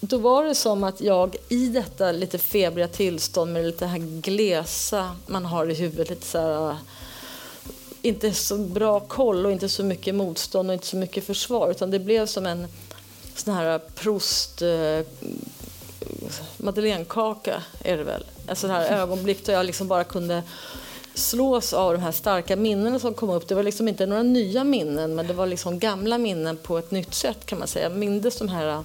då var det som att jag i detta lite febriga tillstånd med lite här glesa man har i huvudet, lite så här, inte så bra koll och inte så mycket motstånd och inte så mycket försvar utan det blev som en sån här Proust eh, madeleinekaka är det väl. Alltså det här ögonblick då jag liksom bara kunde slås av de här starka minnena som kom upp. Det var liksom inte några nya minnen men det var liksom gamla minnen på ett nytt sätt kan man säga. Jag mindes de här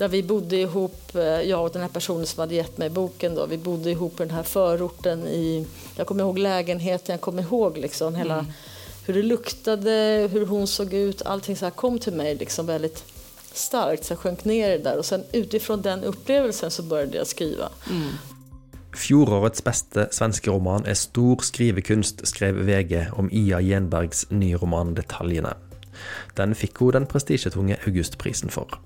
där vi bodde ihop, eh, jag och den här personen som hade gett mig boken då, vi bodde ihop i den här förorten i, jag kommer ihåg lägenheten, jag kommer ihåg liksom hela mm. hur det luktade, hur hon såg ut, allting så här kom till mig liksom väldigt starkt, så jag sjönk ner där och sen utifrån den upplevelsen så började jag skriva. Mm. Fjorårets beste svenske roman er Stor skrivekunst, skrev VG om Ia Gjenbergs nye roman 'Detaljene'. Den fikk hun den prestisjetunge Augustprisen for.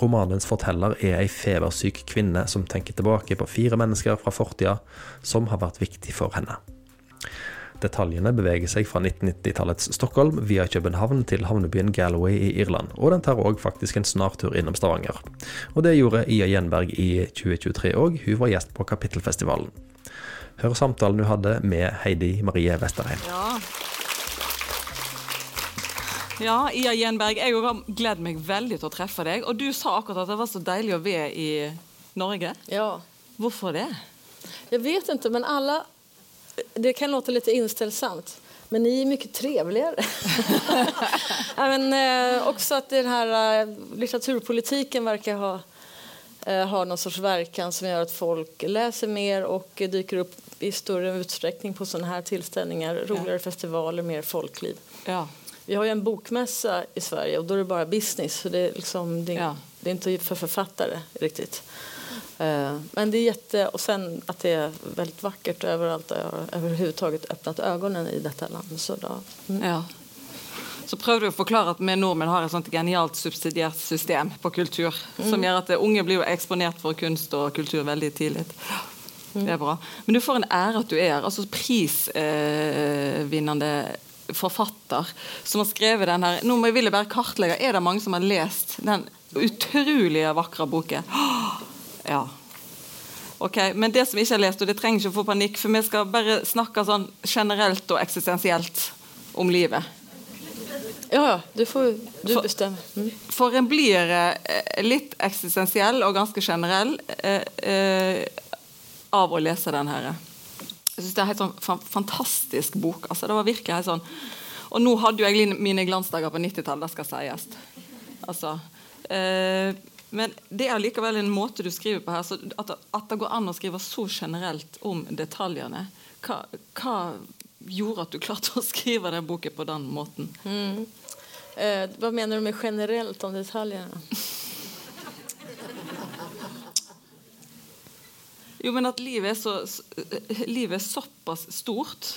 Romanens forteller er ei febersyk kvinne som tenker tilbake på fire mennesker fra fortida som har vært viktig for henne. Detaljene beveger seg fra 1990-tallets Stockholm via København til havnebyen Galway i Irland, og den tar òg faktisk en snartur innom Stavanger. Og det gjorde Ia Gjenberg i 2023 òg, hun var gjest på Kapittelfestivalen. Hør samtalen hun hadde med Heidi Marie Westerheim. Ja. Ja, Ia Gjenberg, jeg har gledet meg veldig til å treffe deg. Og du sa akkurat at det var så deilig å være i Norge. Ja. Hvorfor det? Jag vet inte, men alla det kan låta lite inställsamt. Men ni är mycket trevligare. men, eh, också att den här eh, litteraturpolitiken verkar ha, eh, ha någon sorts verkan som gör att folk läser mer och dyker upp i större utsträckning på sådana här tillställningar, roligare ja. festivaler, mer folkliv. Ja. Vi har ju en bokmässa i Sverige och då är det bara business, så det är, liksom, det, ja. det är inte för författare riktigt. Eh, men det är jätte... Och sen att det är väldigt vackert överallt. Jag har överhuvudtaget öppnat ögonen i detta land. Så då, mm. ja. Så prøvde du å forklare at vi nordmenn har et sånt genialt subsidiert system på kultur mm. som gjør at unge blir eksponert for kunst og kultur veldig tidlig. Mm. Det er bra. Men du får en ære at du er altså prisvinnende forfatter som har skrevet den her Nå må jeg ville bare kartlegge, Er det mange som har lest den utrolige vakre boken? Ja. Ok, Men det som ikke har lest, og det trenger ikke å få panikk, for vi skal bare snakke sånn generelt og eksistensielt om livet. Ja, du får du bestemme. Mm. For en blir eh, litt eksistensiell og ganske generell eh, eh, av å lese den her. Jeg synes Det er en helt sånn fantastisk bok. altså det var virkelig helt sånn Og nå hadde jo jeg mine glansdager på 90-tallet, det skal sies. Altså, eh, men det er likevel en måte du skriver på her. At, at, det går an å skrive så generelt om detaljene. Hva, hva, gjorde at du klarte å skrive den boken på den måten? Mm. Eh, hva mener du med generelt om detaljene? jo, men at livet er, så, livet er såpass stort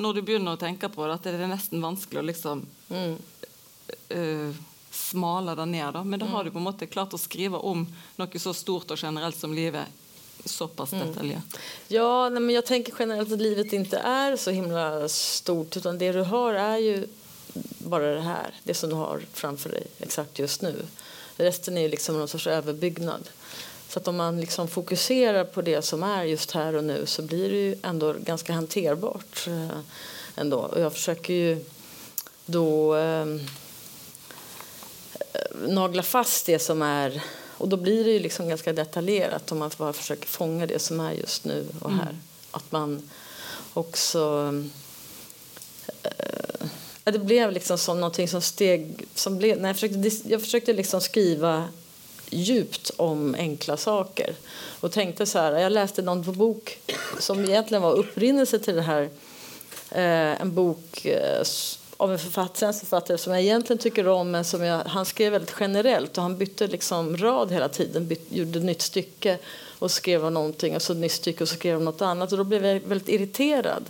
når du begynner å tenke på det, at det er nesten vanskelig å liksom mm. uh, smale det ned. Da. Men da har du på en måte klart å skrive om noe så stort och generellt som livet så pass mm. detaljerat. Ja, nej, men jag tänker generellt att livet inte är så himla stort utan det du har är ju bara det här, det som du har framför dig exakt just nu. Resten är ju liksom någon sorts överbyggnad. Så att om man liksom fokuserar på det som är just här och nu så blir det ju ändå ganska hanterbart. Eh, ändå. Och jag försöker ju då eh, nagla fast det som är... Och då blir det ju liksom ganska detaljerat om man bara försöker fånga det som är just nu och här. Mm. Att man också... Äh, det blev liksom som någonting som steg... Som blev, när jag, försökte, jag försökte liksom skriva djupt om enkla saker. Och tänkte så här, jag läste någon bok som egentligen var upprinnelse till det här. Eh, en bok eh, av en författare, författare som jag egentligen tycker om men som jag, han skrev väldigt generellt och han bytte liksom rad hela tiden, byt, gjorde ett nytt stycke och skrev någonting och så ett nytt stycke och så skrev något annat och då blev jag väldigt irriterad.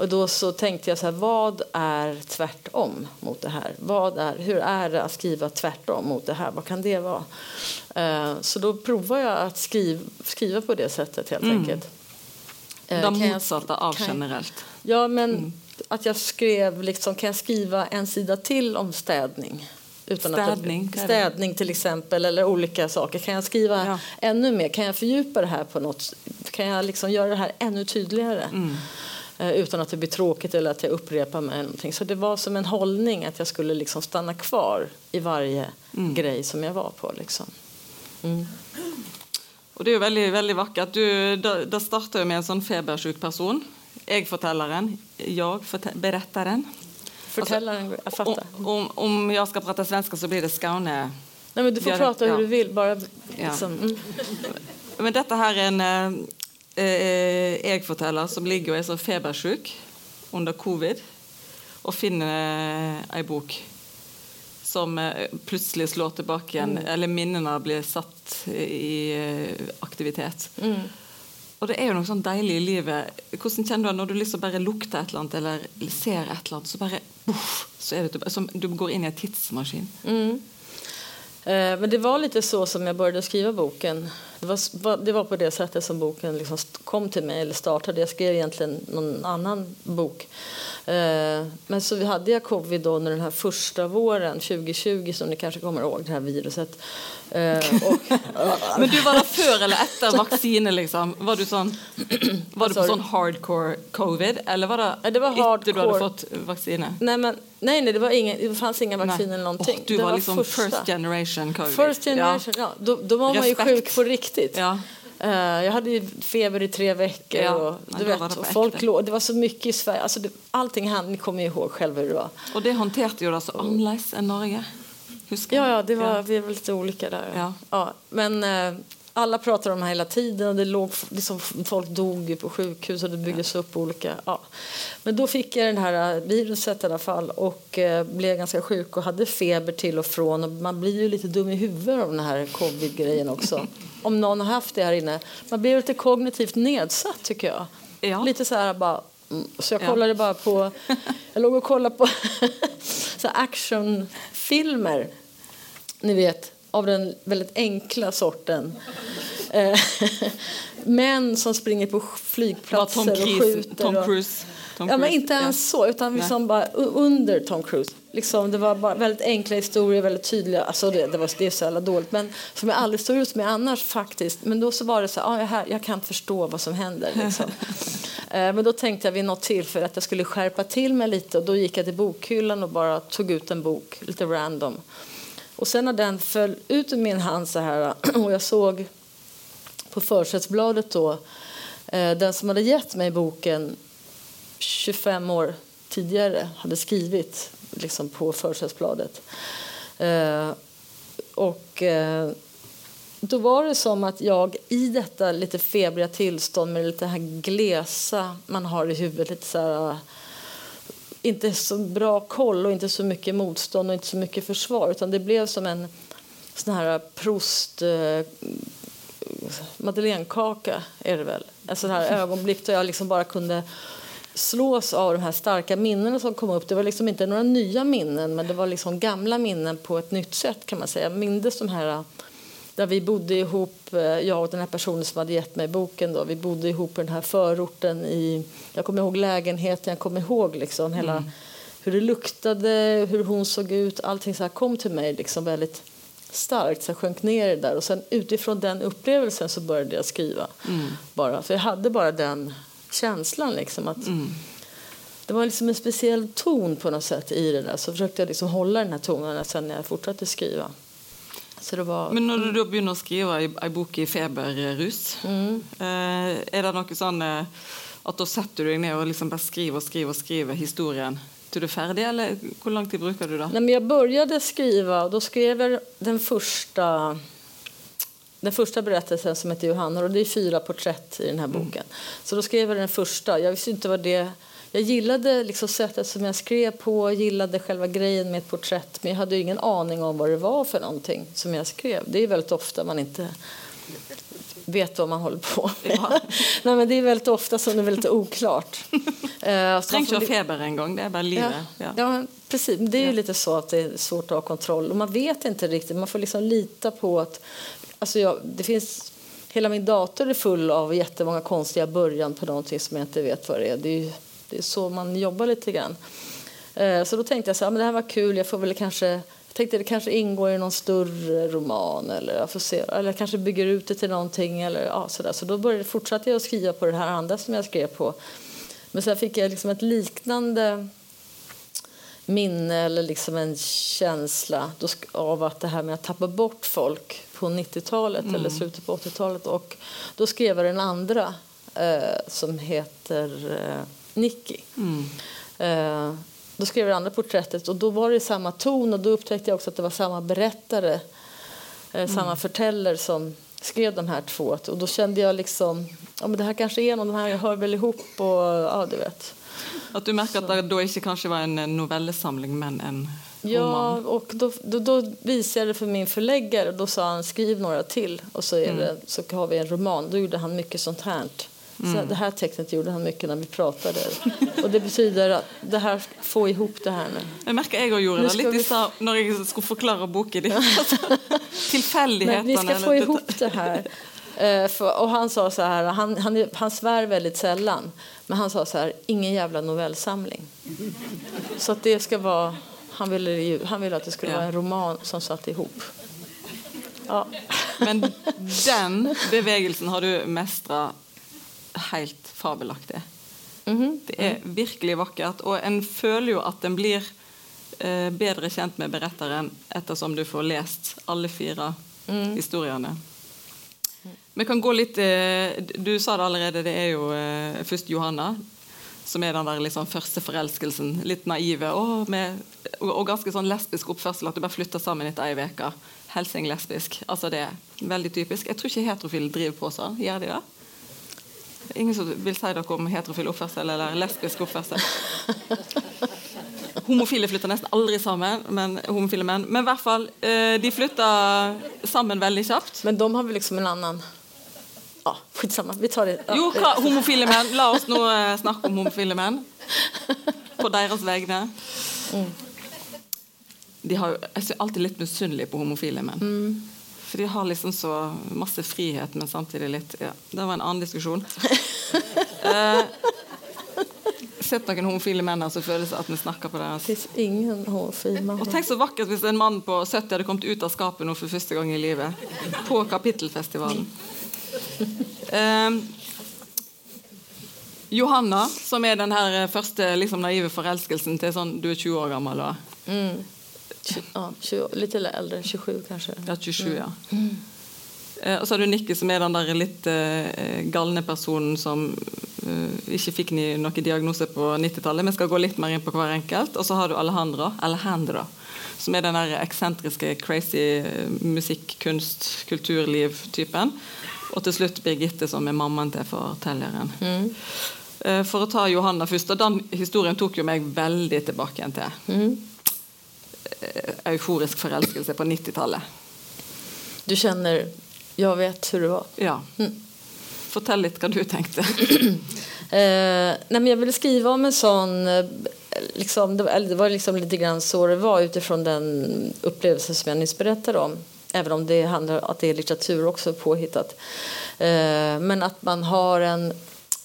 Och då så tänkte jag så här, vad är tvärtom mot det här? Vad är, hur är det att skriva tvärtom mot det här? Vad kan det vara? Uh, så då provar jag att skriv, skriva på det sättet helt mm. enkelt. Uh, De motsatta av generellt. Ja, men mm att jag skrev liksom, kan jag skriva en sida till om städning Utan Städning, Att, städning till exempel eller olika saker. Kan jag skriva Ja. ännu mer? Kan jag fördjupa det här på något? Kan jag liksom göra det här ännu tydligare? Mm. Eh, utan att det blir tråkigt eller att jag upprepar mig. Någonting. Så det var som en hållning att jag skulle liksom stanna kvar i varje Mm. grej som jag var på. Liksom. Mm. Og det jo veldig, veldig vakkert. Du, da starter jo med en sånn febersjuk person. Jeg fortelleren, jeg forte beretteren. Förtällaren, jag fattar. Om, om, om jag ska prata svenska så blir det Skaune. Nej, men du får Gör- prata hur ja. du vill. Bara, liksom, mm. Men dette her er en eh, eh, jeg-forteller som ligger og er så febersjuk under covid, og finner eh, ei bok som eh, plutselig slår tilbake igjen, eller minnene blir satt i eh, aktivitet. Mm. Og det er jo noe sånn deilig i livet. Hvordan kjenner du det når du liksom bare lukter et eller annet, eller ser et eller annet, så bare boff, så er det tilbake. Som du går inn i en tidsmaskin. Mm. Eh, Men det var lite så som jag började skriva boken. Det var, det var på det sättet som boken liksom kom till mig, eller startade. Jag skrev egentligen någon annan bok. Eh, Men så vi hade jag covid då under den här första våren 2020 som ni kanske kommer ihåg, det här viruset. Eh, Och, Men du var før eller etter vaksine, liksom? Var du sånn Var du på sånn hardcore covid, eller var det, Ja, det var etter du hardcore. fått vaksine? nej, men, nej, nej, det, var ingen, det fanns inga vaccin Nej. eller någonting. Och du det var, liksom första. first generation covid. First generation, ja. Då, då var man ju Respekt. sjuk på riktigt. Ja. Eh, jag hade ju feber i tre veckor. Ja, och, du vet, och folk låg, det var så mycket i Sverige. Alltså det, allting han, ni kommer ju ihåg själva hur det var. Og det håndterte jo da så annerledes enn Norge. Ja, ja, det var, vi var lite olika där. Ja. Ja, men eh, alla pratade om det här hela tiden. Och det låg, liksom, folk dog på sjukhus och det byggdes upp olika... Ja. Men då fick jag det här eh, viruset i alla fall och eh, blev ganska sjuk och hade feber till och från. Och man blir ju lite dum i huvudet av den här covid-grejen också. om någon har haft det här inne. Man blir lite kognitivt nedsatt tycker jag. Ja. Lite så här bara... mm, Så jag Ja. kollade bara på... Jag låg och kollade på actionfilmer. Ni vet, av den väldigt enkla sorten. Eh, Män som springer på flygplatser Tom, och Cruise, skjuter. Tom och, Cruise. Tom Ja, men inte ens så, utan liksom bara under Tom Cruise. Liksom, det var bara väldigt enkla historier, väldigt tydliga. Alltså det, det, var, det är så jävla dåligt, men som jag aldrig står ut med annars faktiskt. Men då så var det så här, ah, jag, här, jag kan förstå vad som händer. Liksom. eh, men då tänkte jag vid något tillfälle att jag skulle skärpa till mig lite och då gick jag till bokhyllan och bara tog ut en bok, lite random. Och sen när den föll ut ur min hand så här och jag såg på försättsbladet då eh, den som hade gett mig boken 25 år tidigare hade skrivit liksom på försättsbladet. Eh, och eh, då var det som att jag i detta lite febriga tillstånd med lite här glesa man har i huvudet, lite så här, inte så bra koll och inte så mycket motstånd och inte så mycket försvar utan det blev som en sån här prost... eh, madeleinekaka är det väl. En sån här ögonblick då jag liksom bara kunde slås av de här starka minnena som kom upp. Det var liksom inte några nya minnen men det var liksom gamla minnen på ett nytt sätt kan man säga. Jag mindes de här där vi bodde ihop, eh, jag och den här personen som hade gett mig boken då. Vi bodde ihop i den här förorten i, jag kommer ihåg lägenheten, jag kommer ihåg liksom hela hur det luktade, hur hon såg ut, allting så här kom till mig liksom väldigt starkt, så jag sjönk ner i det där och sen utifrån den upplevelsen så började jag skriva bara, för jag hade bara den känslan liksom att det var liksom en speciell ton på något sätt i det där så försökte jag liksom hålla den här tonen sen när jag fortsatte skriva. Var... Men når du da begynner å skrive ei, ei bok i feberrus, Mm. eh, er det noe sånn eh, at da setter du deg ned og liksom bare skriver og skriver og skriver historien til du er ferdig, eller hvor lang tid bruker du da? Nej, men jag började skriva och då skrev jag den första den första berättelsen som heter Johanna och det är fyra porträtt i den här boken. Så då skrev jag den första. Jag visste inte vad det... Jag gillade liksom sättet som jag skrev på, gillade själva grejen med ett porträtt men jag hade ingen aning om vad det var för någonting som jag skrev. Det är väldigt ofta man inte vet vad man håller på med. Ja. Nej, men det är väldigt ofta som det är väldigt oklart. Eh, å ha li- feber engang, det er bare livet. Ja, Ja. ja. precis. Det är lite så att det är svårt att ha kontroll. Och man vet inte riktigt. Man får liksom lita på att... Alltså jag, det finns, hela min dator är full av jättemånga konstiga början på någonting som jag inte vet vad det är. Det är, det är så man jobbar lite grann. Eh, Så då tänkte jag så här, men det här var kul, jag får väl kanske jag tänkte det kanske ingår i någon större roman eller jag får se, eller jag kanske bygger ut det till någonting eller ja, sådär. Så då började, fortsatte jag att skriva på det här andra som jag skrev på. Men sen fick jag liksom ett liknande minne eller liksom en känsla av att det här med att tappa bort folk på 90-talet mm. eller slutet på 80-talet. Och då skrev jag den andra eh, som heter eh, Nicky. Mm. Eh, då skrev jag det andra porträttet och då var det samma ton och då upptäckte jag också att det var samma berättare, eh, mm. samma förtällare som skrev de här två. Och då kände jag liksom, ja men det här kanske är någon, de här hör väl ihop och ja du vet. Att du märker att det då inte kanske var en novellesamling men en Ja, roman. och då, då, då, visade jag det för min förläggare och då sa han skriv några till och så, är mm. det, så har vi en roman. Då gjorde han mycket sånt här. Mm. Så det här tecknet gjorde han mycket när vi pratade. och det betyder att det här, få ihop det här nu. Jag märker jag gjorde det lite vi... så, när jag skulle förklara boken. Tillfälligheterna. vi ska få ihop det här. Uh, för, och han sa så här, han, han, han svär väldigt sällan, men han sa så här, ingen jävla novellsamling. Så att det ska vara, han ville, han ville att det skulle ja. vara en roman som satt ihop. Ja. Men den bevegelsen har du mästrat helt fabelaktig. Mm -hmm. Det er virkelig vakkert. Og en føler jo at en blir eh, bedre kjent med beretteren ettersom du får lest alle fire mm. historiene. Vi kan gå litt eh, Du sa det allerede, det er jo eh, først Johanna. Som er den der liksom første forelskelsen. Litt naive og, med, og, ganske sånn lesbisk oppførsel. At du bare flytter sammen etter ei uke. Helsing lesbisk. Altså det er veldig typisk. Jeg tror ikke heterofile driver på sånn. Gjør de det? Ingen som vil si dere om heterofil oppførsel eller lesbisk oppførsel. Homofile flytter nesten aldri sammen, men homofile menn. Men i hvert fall, eh, de flytter sammen veldig kjapt. Men de har vel liksom en annen Ja, skitsamma. Vi tar det. Ja. Jo, hva, homofile menn. La oss nå eh, snakke om homofile menn. På deres vegne. Mm. De har, jeg er alltid litt misunnelig på homofile menn. Mm. For de har liksom så masse frihet, men samtidig litt ja, Det var en annen diskusjon. eh, sett noen homofile menn som føler at vi snakker på deres Det ingen homofile Og tenk så vakkert hvis en mann på 70 hadde kommet ut av skapet nå for første gang i livet. På Kapittelfestivalen. Eh, Johanna, som er den her første liksom, naive forelskelsen til sånn du er 20 år gammel. Mm ja, 20, lite äldre, 27 kanske. Ja, 27 mm. ja. Mm. Eh, og så har du Nikki, som er den der litt eh, galne personen som eh, ikke fikk ni noen diagnose på 90-tallet. Vi skal gå litt mer inn på hver enkelt. Og så har du Alejandro, Alejandro som er den der eksentriske, crazy eh, musikk-, kunst-, kulturliv-typen. Og til slutt Birgitte, som er mammaen til fortelleren. Mm. Eh, for å ta Johanna først, og Den historien tok jo meg veldig tilbake igjen til. Mm. Eh, euforisk förälskelse på 90-talet. Du känner, jag vet hur det var? Ja. Mm. Fortell lite vad du tänkte. eh, nej, men jag ville skriva om en sån... Eh, liksom, det var liksom lite grann så det var utifrån den upplevelse som jag nyss berättade om. Även om det handlar att det är litteratur också påhittat. Eh, men att man har en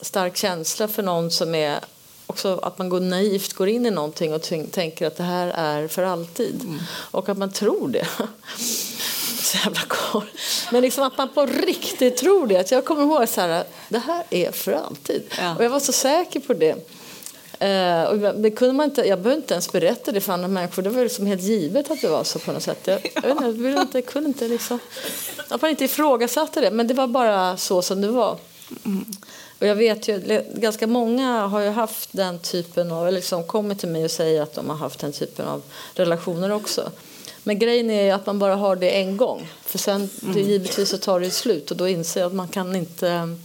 stark känsla för någon som är också att man går naivt går in i någonting och tänker att det här är för alltid. Mm. Och att man tror det. så jävla kort. Men liksom att man på riktigt tror det. Att jag kommer ihåg så här, det här är för alltid. Ja. Och jag var så säker på det. Uh, och det kunde man inte, jag behövde inte ens berätta det för andra människor. Det var liksom helt givet att det var så på något sätt. Jag, jag, inte, jag ville inte, kunde inte liksom, att man inte ifrågasatte det. Men det var bara så som det var. Mm. Och jag vet ju, ganska många har ju haft den typen av, eller liksom kommit till mig och säger att de har haft den typen av relationer också. Men grejen är att man bara har det en gång. För sen mm. givetvis så tar det slut och då inser jag att man kan inte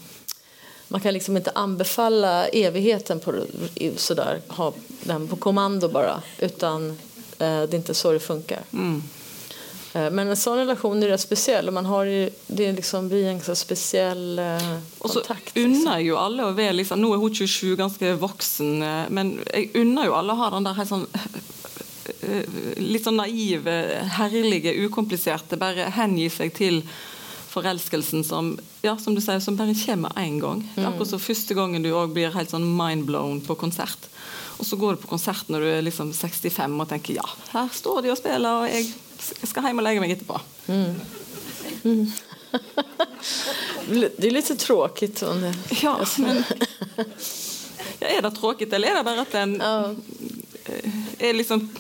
man kan liksom inte anbefalla evigheten på sådär, ha den på kommando bara. Utan eh, det är inte så det funkar. Mm. Eh, men en sån relation är rätt speciell och man har ju, det liksom blir en så speciell eh, og så kontakt. Liksom. unner jo alle å være liksom, Nå er hun 27, ganske voksen, eh, men jeg unner jo alle å ha den der helt sånn litt sånn naive, herlige, ukompliserte, bare hengi seg til forelskelsen som ja, som du sier, som bare kommer én gang. Det er akkurat som første gangen du også blir helt sånn mindblown på konsert. Og så går du på konsert når du er liksom 65 og tenker ja, her står de og spiller, og jeg skal hjem og legge meg etterpå. Det är lite tråkigt. om Ja, men ja, Er det tråkigt, eller er det bare at en Ja. er liksom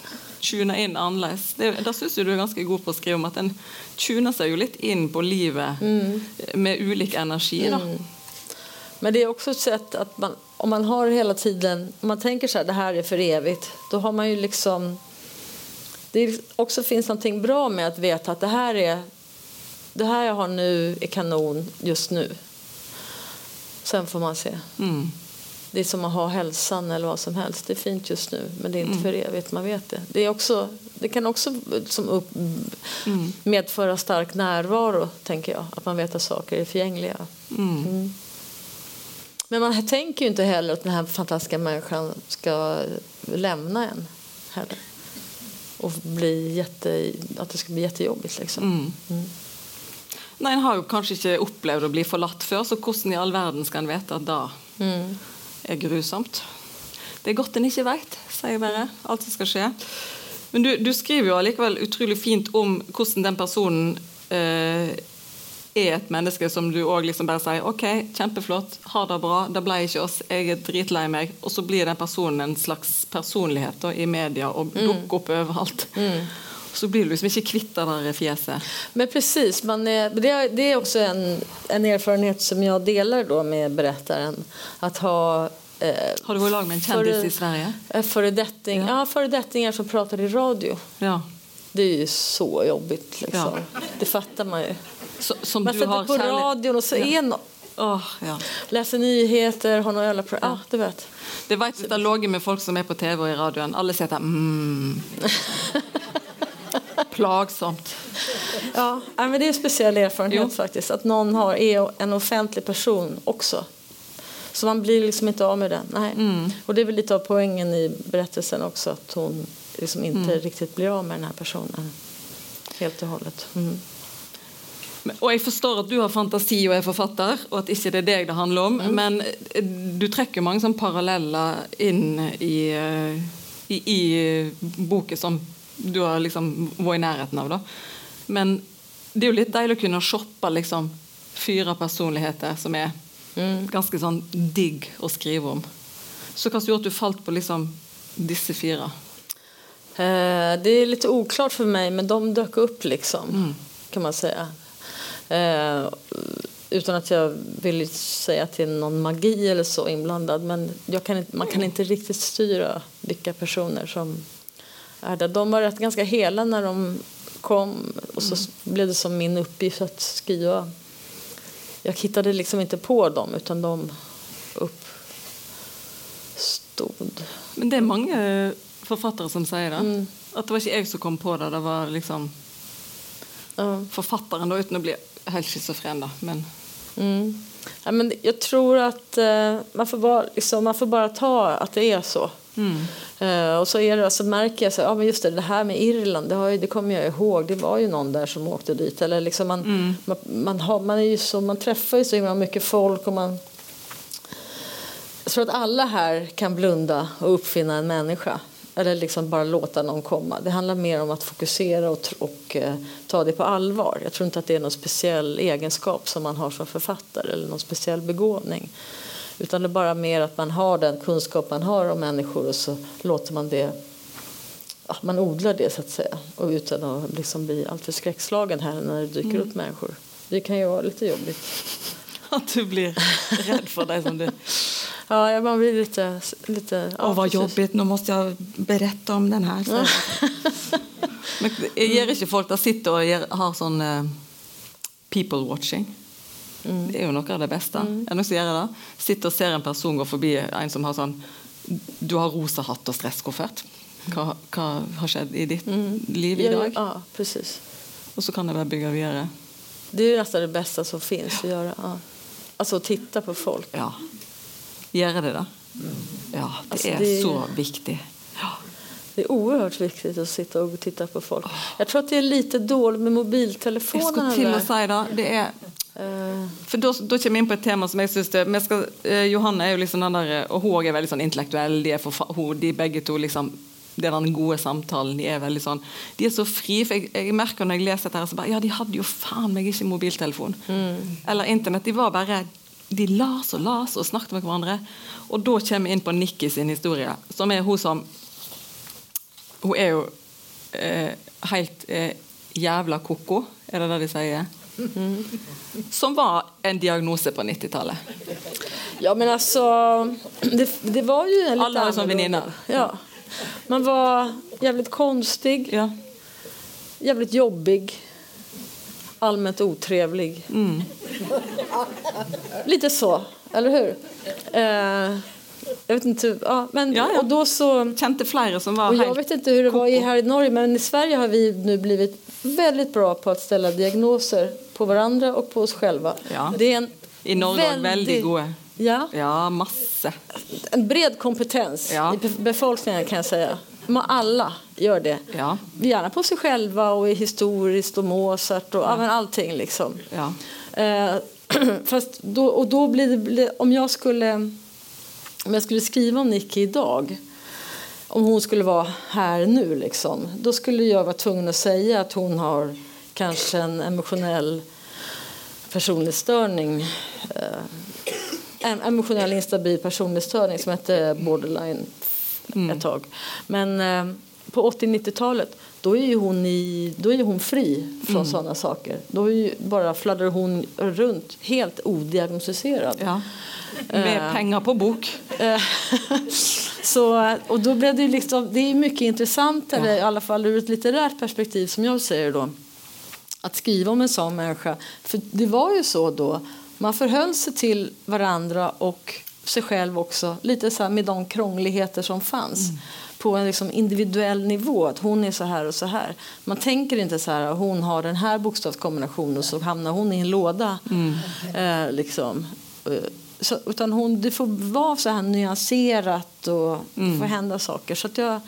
tuner inn annerledes? Det, da syns du er ganske god på å skrive om at en tuner seg jo litt inn på livet med ulik energi. da. Men det är också ett sätt att man, om man har hela tiden, om man tänker så här, det här är för evigt, då har man ju liksom, det också finns någonting bra med att veta att det här är, det här jag har nu är kanon just nu. Sen får man se. Mm. Det är som att ha hälsan eller vad som helst. Det är fint just nu, men det är inte för evigt. Man vet det. Det, är också, det kan också som upp, medföra stark närvaro, tänker jag. Att man vet att saker är förgängliga. Mm. Men man tänker ju inte heller att den här fantastiska människan ska lämna en heller. Och bli jätte, att det ska bli jättejobbigt liksom. Nei, En har jo kanskje ikke opplevd å bli forlatt før, så hvordan i all verden skal en vite at det er grusomt? Det er godt en ikke vet, sier jeg bare. Alt som skal skje. Men du, du skriver jo allikevel utrolig fint om hvordan den personen eh, er et menneske som du òg liksom bare sier OK, kjempeflott, ha det bra, det ble ikke oss, jeg er dritlei meg. Og så blir den personen en slags personlighet da, i media og dukker opp overalt. Så blir du liksom ikke kvitt det der fjeset. Men precis, man är, det, är, det är också en, en erfarenhet som jag delar då med berättaren. Att ha eh, Har du i lag med en Före- i Sverige? eh, föredetting, ja. föredettingar som pratar i radio. Ja. Det är ju så jobbigt. Liksom. Det fattar man ju. Så, som Man du sätter har på kärlek- radion och så Ja. är no Åh, ja. läser nyheter, har några jävla pro- ja. du vet. Det hvis det lå med folk som er på TV og i radioen. Alle sier at mm. Plagsomt. Ja, ja, men det är en speciell erfarenhet Jo. faktiskt. Att någon har, är en offentlig person också. Så man blir liksom inte av med den. Nej. Mm. Och det är väl lite av poängen i berättelsen också. Att hon liksom inte Mm. riktigt blir av med den här personen. Helt och hållet. Mm. Og jeg forstår at du har fantasi og er forfatter, og at ikke det er deg det handler om. Men eh, du trekker mange sånne paralleller inn i, eh, i, i boken som du har liksom vært i nærheten av. da. Men det er jo litt deilig å kunne shoppe liksom, fyre personligheter som er ganske sånn digg å skrive om. Så hva som gjorde at du falt på liksom disse fire? Eh, det är lite oklart för mig, men de dök upp liksom. Kan man säga. Eh, utan att jag vill säga att det är någon magi eller så inblandad. Men jag kan inte, man kan inte riktigt styra vilka personer som är där. De var rätt ganska hela när de kom. Och så blev det som min uppgift att skriva. Jag hittade liksom inte på dem, utan de uppstod. Men det er mange forfattere som sier det. At det var ikke jeg som kom på det, det var liksom Ja. forfatteren, da, uten å bli helt schizofren, da. Men Mm. Ja, men jag tror att eh, man, får bara, liksom, man får bara ta att det är så. Eh, och så, är det, så märker jag så, ja, men just det, det här med Irland, det, har ju, det kommer jag ihåg. Det var ju någon där som åkte dit. Eller liksom man, man, man, har, man, är ju så, man träffar ju så himla mycket folk. Och man, jag tror att alla här kan blunda och uppfinna en människa. Eller liksom bara låta någon komma. Det handlar mer om att fokusera och, och eh, ta det på allvar. Jag tror inte att det är någon speciell egenskap som man har som författare eller någon speciell begåvning. Utan det är bara mer att man har den kunskap man har om människor och så låter man det ja, man odlar det så att säga och utan att liksom bli alltför skräckslagen här när det dyker upp människor. Det kan ju vara lite jobbigt. at du blir redd for deg som du Ja, ja, man blir lite... lite ja, Å, vad precis. jobbigt, nå måste jeg berette om den her. Så. Men gjør ikke folk der sitter gjør, har sånn eh, people watching. Det er jo noe av det det noen som gjør det? Sitter og ser en person gå forbi en som har sånn Du har rosa hatt og stresskoffert. Hva, hva har skjedd i ditt liv i Ja, ja, precis. Og så kan jeg bare bygge videre. Det är ju nästan det bästa som finns att göra. Ja. Alltså att titta på folk. Ja. Gjøre det, da? Ja, det Altså, er det- så viktig. Ja. Det är oerhört viktigt att sitta och titta på folk. Jag tror att det är lite dåligt med mobiltelefonerna. skulle til å där. si det. Er Eh, For da, da kommer vi inn på et tema som jeg synes det, vi skal, eh, Johanne er jo liksom den der, og hun er veldig sånn intellektuell. De er, forfa- hun, de begge to liksom det er den gode samtalen. De er veldig sånn De er så fri. For jeg, jeg merker når jeg leser dette, her, så bare Ja, de hadde jo faen meg ikke mobiltelefon. Eller internett. De var bare De las og las og snakket med hverandre. Og da kommer vi inn på Nikki sin historie, som er hun som Hun er jo eh, helt eh, jævla ko-ko, er det det de sier? Som var en diagnose på 90-tallet. Ja men alltså, det, det var ju lite Alla var som väninna. Ja. Man var jävligt konstig, Ja. jävligt jobbig, allmänt otrevlig. Mm. Lite så, eller hur? Eh, jag vet inte, ja, men Ja, ja. och då så Kjente flere som var och jag vet inte hur det var i, här i Norge men i Sverige har vi nu blivit väldigt bra på att ställa diagnoser på varandra och på oss själva. Ja. Det är en I Norge var veldig gode. Ja, Ja, masse. en bred kompetens Ja. i be- befolkningen kan jag säga. Men alla gör det. Ja. Gärna på sig själva och i historiskt och Mozart och ja. allting liksom. Ja. Eh, fast då, och då blir det, om jag skulle om jag skulle skriva om Nicky idag om hon skulle vara här nu liksom då skulle jag vara tvungen att säga att hon har kanske en emotionell personlighetsstörning eh, en emotionell instabil personlighetsstörning som hette borderline ett tag. Men eh, på 80-90-talet då är hon, i, då är hon fri från sådana saker. Då ju bara fladdrar hon runt helt odiagnostiserad. ja. Med penger på bok. Eh, så, och då blev det, liksom, det är mycket intressantare, i alla fall ur ett litterärt perspektiv som jag säger då, att skriva om en sån människa. För det var ju så då, man förhöll sig till varandra och sig själv också, lite så med de krångligheter som fanns. På en liksom individuell nivå, att hon är så här och så här. Man tänker inte så här, hon har den här bokstavskombinationen och så hamnar hon i en låda. Eh, liksom. Eh, Så, utan hon, det får vara så här nyanserat och det får hända saker. Så att jag,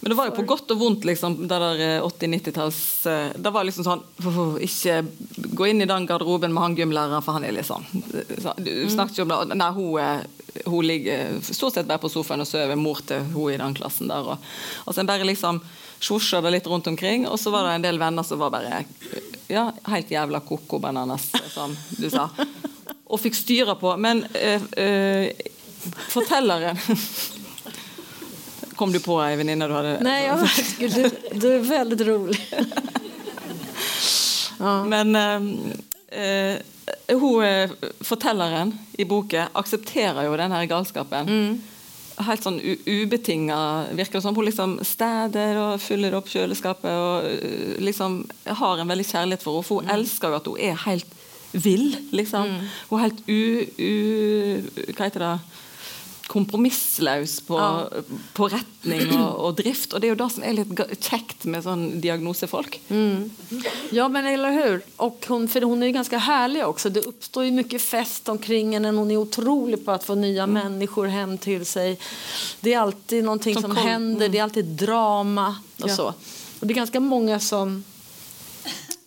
Men det var jo på godt og vondt, liksom, det der eh, 80-90-talls eh, Det var liksom sånn «Åh, Ikke gå inn i den garderoben med han gymlæreren, for han er litt sånn så, Du snakket jo om det. Nei, hun, eh, hun ligger stort sett bare på sofaen og sover, mor til hun i den klassen der. Og, og så bare liksom svosja det litt rundt omkring, og så var det en del venner som var bare ja, helt jævla koko bananas, som du sa. Og fikk styre på. Men eh, eh, fortelleren Kom du på ei venninne du hadde nej, jag du, du är väldigt rolig. ja. Men eh, eh, hun eh, fortelleren i boken aksepterer jo den her galskapen. Mm. Helt sånn ubetinga, virker det som. Hun liksom steder og fyller opp kjøleskapet og eh, liksom har en veldig kjærlighet for henne. For hun elsker jo at hun er helt vill, liksom. Hun er helt u... u hva heter det? Kompromissløs på, Ja. på retning og, og drift. Og det er jo det som er litt kjekt med sånn diagnosefolk. Ja, men eller hur? Och hon, för hon är ju ganska härlig också. Det uppstår ju mycket fest omkring henne. Hon är otrolig på att få nya människor hem till sig. Det är alltid någonting Som som, händer. Det är alltid drama och Ja. så. Och det är ganska många som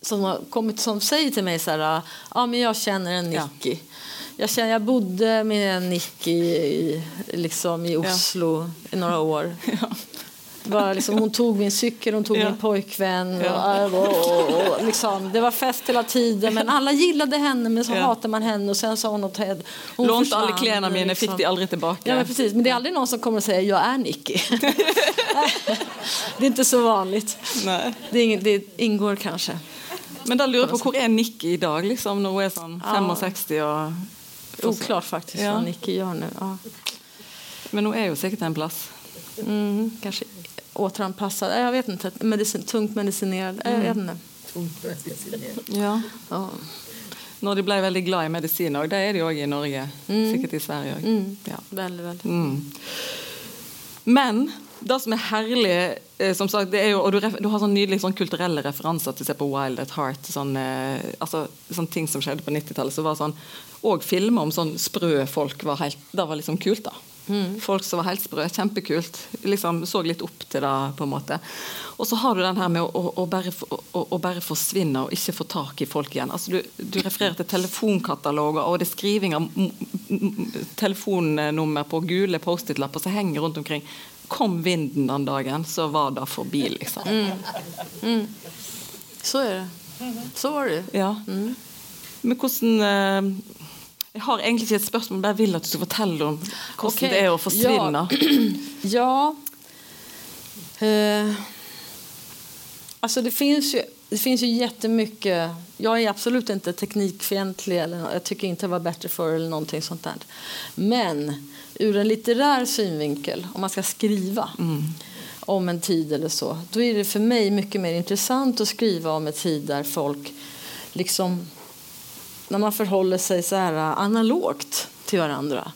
som har kommit som säger till mig så här, ja men jag känner en Ja. Nicky. Jag, känner, jag bodde med en Nicky i, liksom i Oslo i några år. Det var liksom, hon tog min cykel, hon tog Ja. min pojkvän. Ja. Och, och, och, och, liksom, det var fest hela tiden, men alla gillade henne men så Ja. hatade man henne och sen sa hon Ted. Hon alle försvann, klærne mine, liksom. fikk de aldri tilbake. Ja, men precis. Men det är aldrig någon som kommer och säger jag är Nicky. det är inte så vanligt. Nei. Det, är inget, det ingår kanske. Men da lurer på hvor er Nikki i dag, liksom, når hun er sånn Ja. 65 og Oklart faktiskt Ja. vad Nicky gör nu. Ja. Men hun er jo sikkert en plass. Mm, kanske återanpassad. Nej, Jag vet inte. Medicin, tungt medicinerad. Jag vet inte. Ja. Ja. Når de ble veldig glad i medisin òg. Det er de òg i Norge. Sikkert i Sverige òg. Mm. Ja. Väldigt, väldigt. Mm. Men det som er herlig eh, som sagt, det er jo, og du, du har sånn nydelige sånn kulturelle referanser til å se på Wild at Heart. Sånn, eh, altså, sånne ting som skjedde på 90-tallet. Så var sånn, og filmer om sånn sprø folk var helt, Det var liksom kult, da. Folk som var helt sprø. Kjempekult. Liksom, så litt opp til det. på en måte. Og så har du den her med å, å, å, bare, å, å bare forsvinne og ikke få tak i folk igjen. Altså, du, du refererer til telefonkataloger, og det er skriving av telefonnummer på gule Post-It-lapper som henger rundt omkring. Kom vinden den dagen, så var det forbi, liksom. Så är det. Så var det. Ja. Men hvordan eh, Jeg har egentlig ikke et spørsmål, men jeg vil at du skal fortelle om hvordan Okej. det er å forsvinne. Ja. Eh, alltså det finns ju det finns ju jättemycket. Jag är absolut inte teknikfientlig eller jag tycker inte var bättre förr eller någonting sånt där. Men ur en litterär synvinkel, om man ska skriva om en tid eller så, då är det för mig mycket mer intressant att skriva om en tid där folk liksom när man förhåller sig så här äh, analogt till varandra.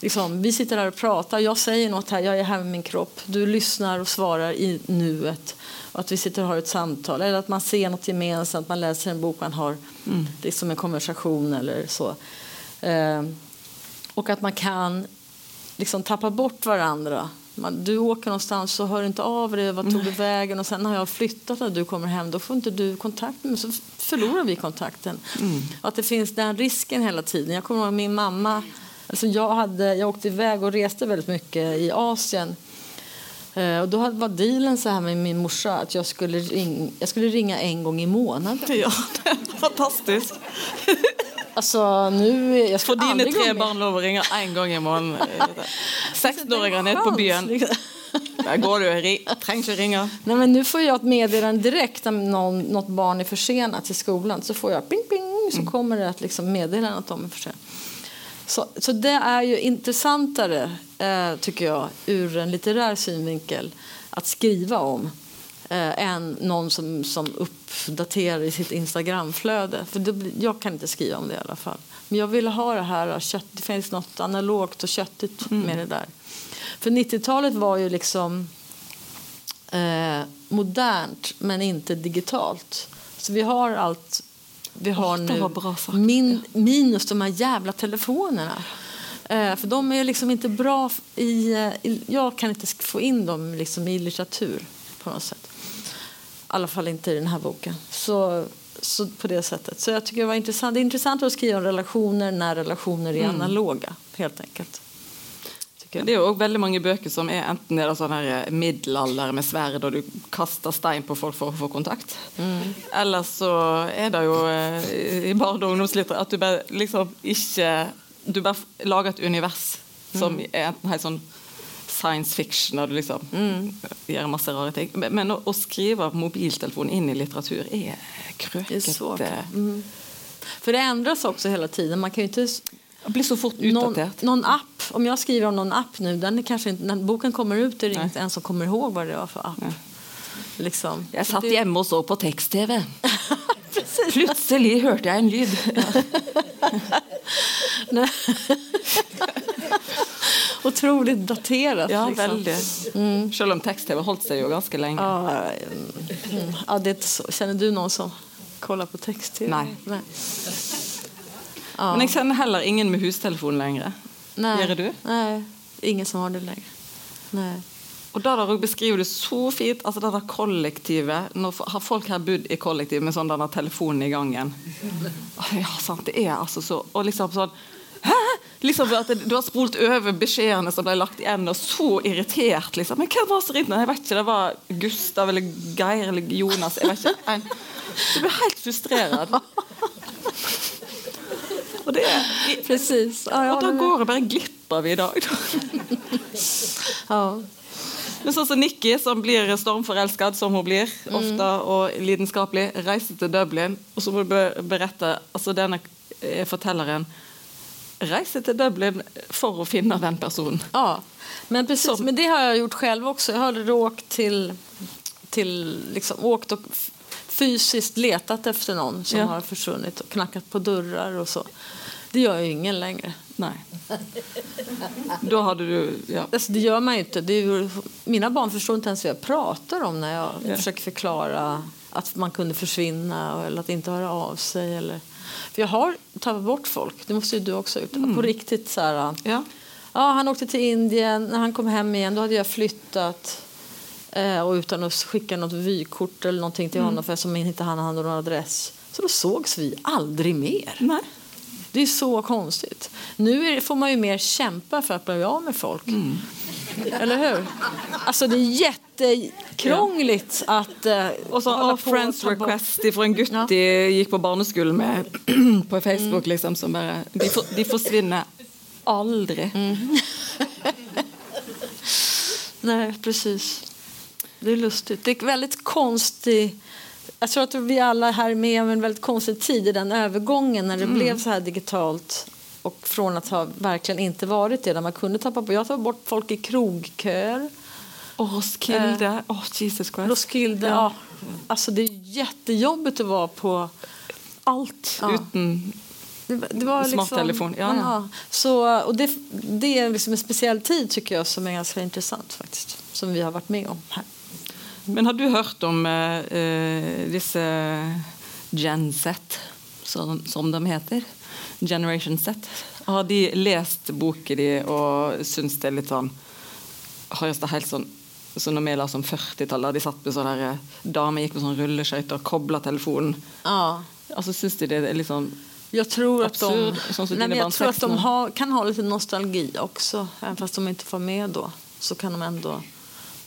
Liksom, vi sitter här och pratar, jag säger något här, jag är här med min kropp. Du lyssnar och svarar i nuet. Och att vi sitter och har ett samtal. Eller att man ser något gemensamt, man läser en bok, man har liksom en konversation eller så. Eh, och att man kan liksom tappa bort varandra. Man, du åker någonstans så hör inte av dig, vad tog du vägen? Och sen har jag flyttat när du kommer hem, då får inte du kontakt med mig. Så förlorar vi kontakten. Och Att det finns den risken hela tiden. Jag kommer ihåg min mamma, alltså jag, hade, jag åkte iväg och reste väldigt mycket i Asien. Eh, Och då var dealen så här med min morsa att jag skulle, ring, jag skulle ringa en gång i månaden. Ja, det er fantastisk. Alltså nu, jag aldrig gå tre barn lov å ringe én gang i måneden. 16-åringer nede på Chans, byen. liksom. Der går du, ri- trenger ikke ringe. Nej, men nu får jag ett meddelande direkt om någon, något barn är försenat till skolan. Så får jag ping, ping, så kommer det att liksom meddela att de är försenade. Så, så det är ju intressantare, eh, tycker jag, ur en litterär synvinkel att skriva om eh, än någon som, som uppdaterar i sitt Instagramflöde. För det, jag kan inte skriva om det i alla fall. Men jag vill ha det här, kött, det finns något analogt och köttigt med det där. För 90-talet var ju liksom eh, modernt men inte digitalt. Så vi har allt vi har det nu min, minus de här jävla telefonerna. Eh, för de är liksom inte bra i, eh, i... Jag kan inte få in dem liksom i litteratur på något sätt. I alla fall inte i den här boken. Så, så på det sättet. Så jag tycker det var intressant. Det är intressant att skriva om relationer när relationer är analoga, helt enkelt. Jag. Det er jo veldig mange bøker som er enten er det sånn her middelalder med sverd, og du kaster stein på folk for å få kontakt. Eller så er det jo eh, i barne- og ungdomslitteratur at du bare liksom ikke Du bare lager et univers som er enten helt sånn science fiction, og du liksom gjør masse rare ting. Men, men å, å skrive mobiltelefon inn i litteratur er Det är krøkete. svårt. Mm. För det ändras också hela tiden. Man kan ju inte Det blir så fort någon, någon app, om jag skriver om någon app nu, den är kanske inte, när boken kommer ut är det Nej. inte en som kommer ihåg vad det var för app. Liksom. Så satt det- hjemme og så på tekst-TV. Plutselig hørte jeg en lyd. Otroligt daterat. Ja, liksom. veldig. Selv om tekst-TV holdt seg jo ganske lenge. Ja, mm. ja, det så. Känner du någon som kollar på text-tv? Nej. Nej. Ja. Men jeg kjenner heller ingen med hustelefon lenger. Nej. Gjør du? Nej, ingen som har det längre. Nej. Og da der beskriver du så fint altså det der kollektivet Nå har folk her bodd i kollektiv med sånn denne telefonen i gangen. Å, Ja, sant, det er altså så Og liksom sånn Hæ? Liksom at det- Du har spolt over beskjedene som ble lagt igjen, og så irritert. liksom. Men hvem var som ringte? Jeg vet ikke, Det var Gustav eller Geir eller Jonas. jeg vet ikke. Du blir helt frustrert. Og det Precis. Ja, da håller med. går jeg bare glipp av i dag. Ja. Men sånn som Nikki, som blir stormforelsket, som hun blir, ofte og lidenskapelig, reiser til Dublin, og så må du be- berette altså Denne eh, fortelleren reiser til Dublin for å finne den personen. Ja, men precis. Som- Men det har jag gjort själv också. Jag har åkt till, till liksom, åkt och fysiskt letat efter någon som Ja. har försvunnit och knackat på dörrar och så. Det gör ju ingen längre. Nei. Da hadde du ja. Alltså, det gör man ju inte. Det är ju, mina barn förstår inte ens vad jag pratar om när jag Ja. försöker förklara att man kunde försvinna eller att inte höra av sig. Eller... För jag har tappat bort folk. Det måste ju du också ha gjort. På riktigt så här, ja. Ja, han åkte till Indien. När han kom hem igen då hade jag flyttat. Eh, och utan att skicka något vykort eller någonting till honom för som inte han hade någon adress. Så då sågs vi aldrig mer. Nej. Det är så konstigt. Nu är, får man ju mer kämpa för att bli av med folk. Eller hur? Alltså det är jättekrångligt att uh, Och så på friends request fra en gutt Ja. de gikk på barneskolen med på Facebook. liksom, som bare, de, for, de forsvinner aldri. Nej, precis. Det är lustigt. Det är väldigt konstigt. Jag tror att vi alla här är med om en väldigt konstig tid i den övergången när det blev så här digitalt och från att ha verkligen inte varit det där man kunde tappa på. Jag tar bort folk i krogköer. Og Roskilde. Åh, Jesus Christ. Roskilde, ja. Alltså det är jättejobbigt att vara på Alt Ja. uten Det, det var liksom, Smarttelefon, ja, ja. Så, och det, det är liksom en speciell tid tycker jag som är ganska intressant faktiskt. Som vi har varit med om här. Men har du hørt om eh, eh, disse Gen Z, som, som de heter? Generation Z. Har de lest boken din og syns det er litt sånn Høres det helt sånn så når vi la som 40-tallet, der de satt med sånn der eh, Damer gikk med sånn rulleskøyter og kobla telefonen. Ja. Altså Syns de det litt sånn Jag tror att de, Absurd, nej, jag tror att de har, kan ha lite nostalgi också. Även fast de inte får med då så kan de ändå